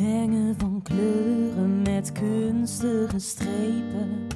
Mengen van kleuren met kunstige strepen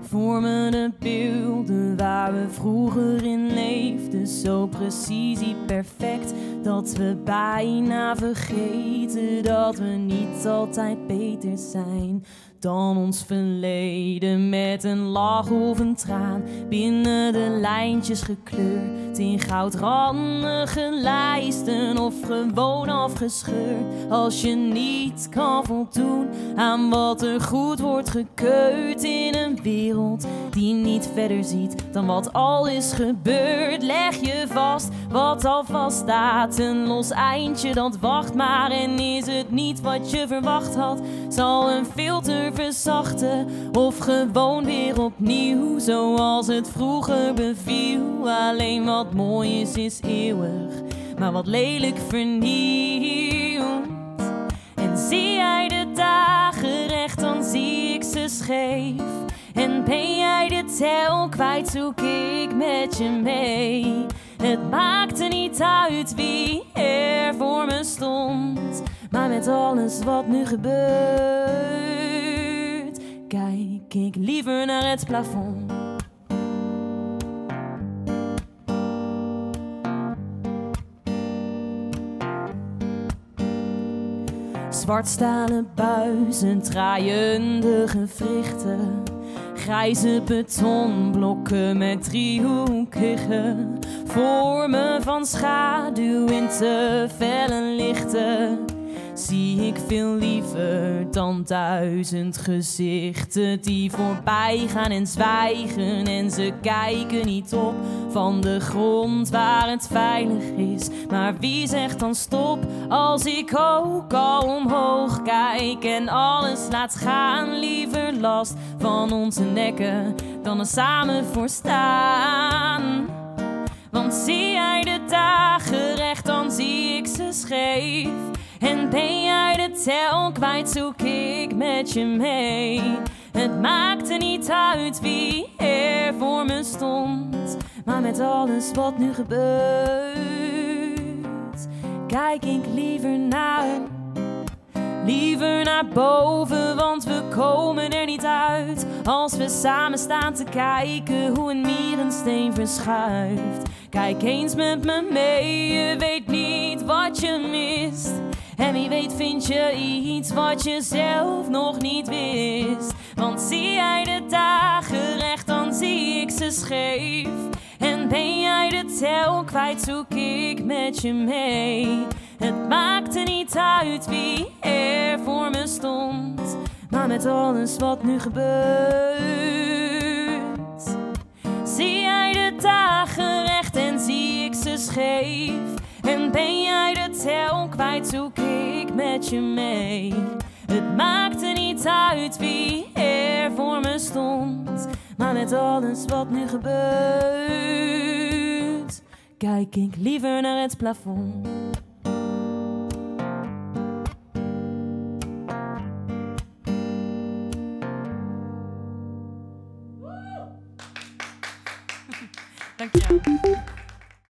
vormen de beelden waar we vroeger in leefden. Zo precisie perfect dat we bijna vergeten dat we niet altijd beter zijn dan ons verleden. Met een lach of een traan binnen de lijntjes gekleurd in goudrandige lijsten of gewoon afgescheurd. Als je niet kan voldoen aan wat er goed wordt gekeurd in een wereld die niet verder ziet dan wat al is gebeurd, leg je vast wat al vaststaat. Een los eindje dat wacht maar en is het niet wat je verwacht had, zal een filter verzachten of gewoon weer opnieuw zoals het vroeger beviel. Alleen wat mooi is, is eeuwig, maar wat lelijk vernieuwd. En zie jij de dagen recht, dan zie ik ze scheef. En ben jij de tel kwijt, zoek ik met je mee. Het maakte niet uit wie er voor me stond, maar met alles wat nu gebeurt ik liever naar het plafond. Zwartstalen buizen, draaiende gewrichten. Grijze betonblokken met driehoekige vormen van schaduw in te felle lichten zie ik veel liever dan duizend gezichten die voorbij gaan en zwijgen. En ze kijken niet op van de grond waar het veilig is. Maar wie zegt dan stop als ik ook al omhoog kijk en alles laat gaan? Liever last van onze nekken dan er samen voor staan. Want zie jij de dagen recht, dan zie ik ze scheef. En ben jij de tel kwijt, zoek ik met je mee. Het maakte niet uit wie er voor me stond. Maar met alles wat nu gebeurt, kijk ik liever naar. Liever naar boven, want we komen er niet uit. Als we samen staan te kijken hoe een mierensteen verschuift. Kijk eens met me mee, je weet niet wat je mist. En wie weet vind je iets wat je zelf nog niet wist. Want zie jij de dagen recht, dan zie ik ze scheef. En ben jij de tel kwijt, zoek ik met je mee. Het maakte niet uit wie er voor me stond. Maar met alles wat nu gebeurt, zie jij de dagen recht en zie ik ze scheef. En ben jij tel kwijt, zoek ik met je mee. Het maakte niet uit wie er voor me stond, maar met alles wat nu gebeurt, kijk ik liever naar het plafond.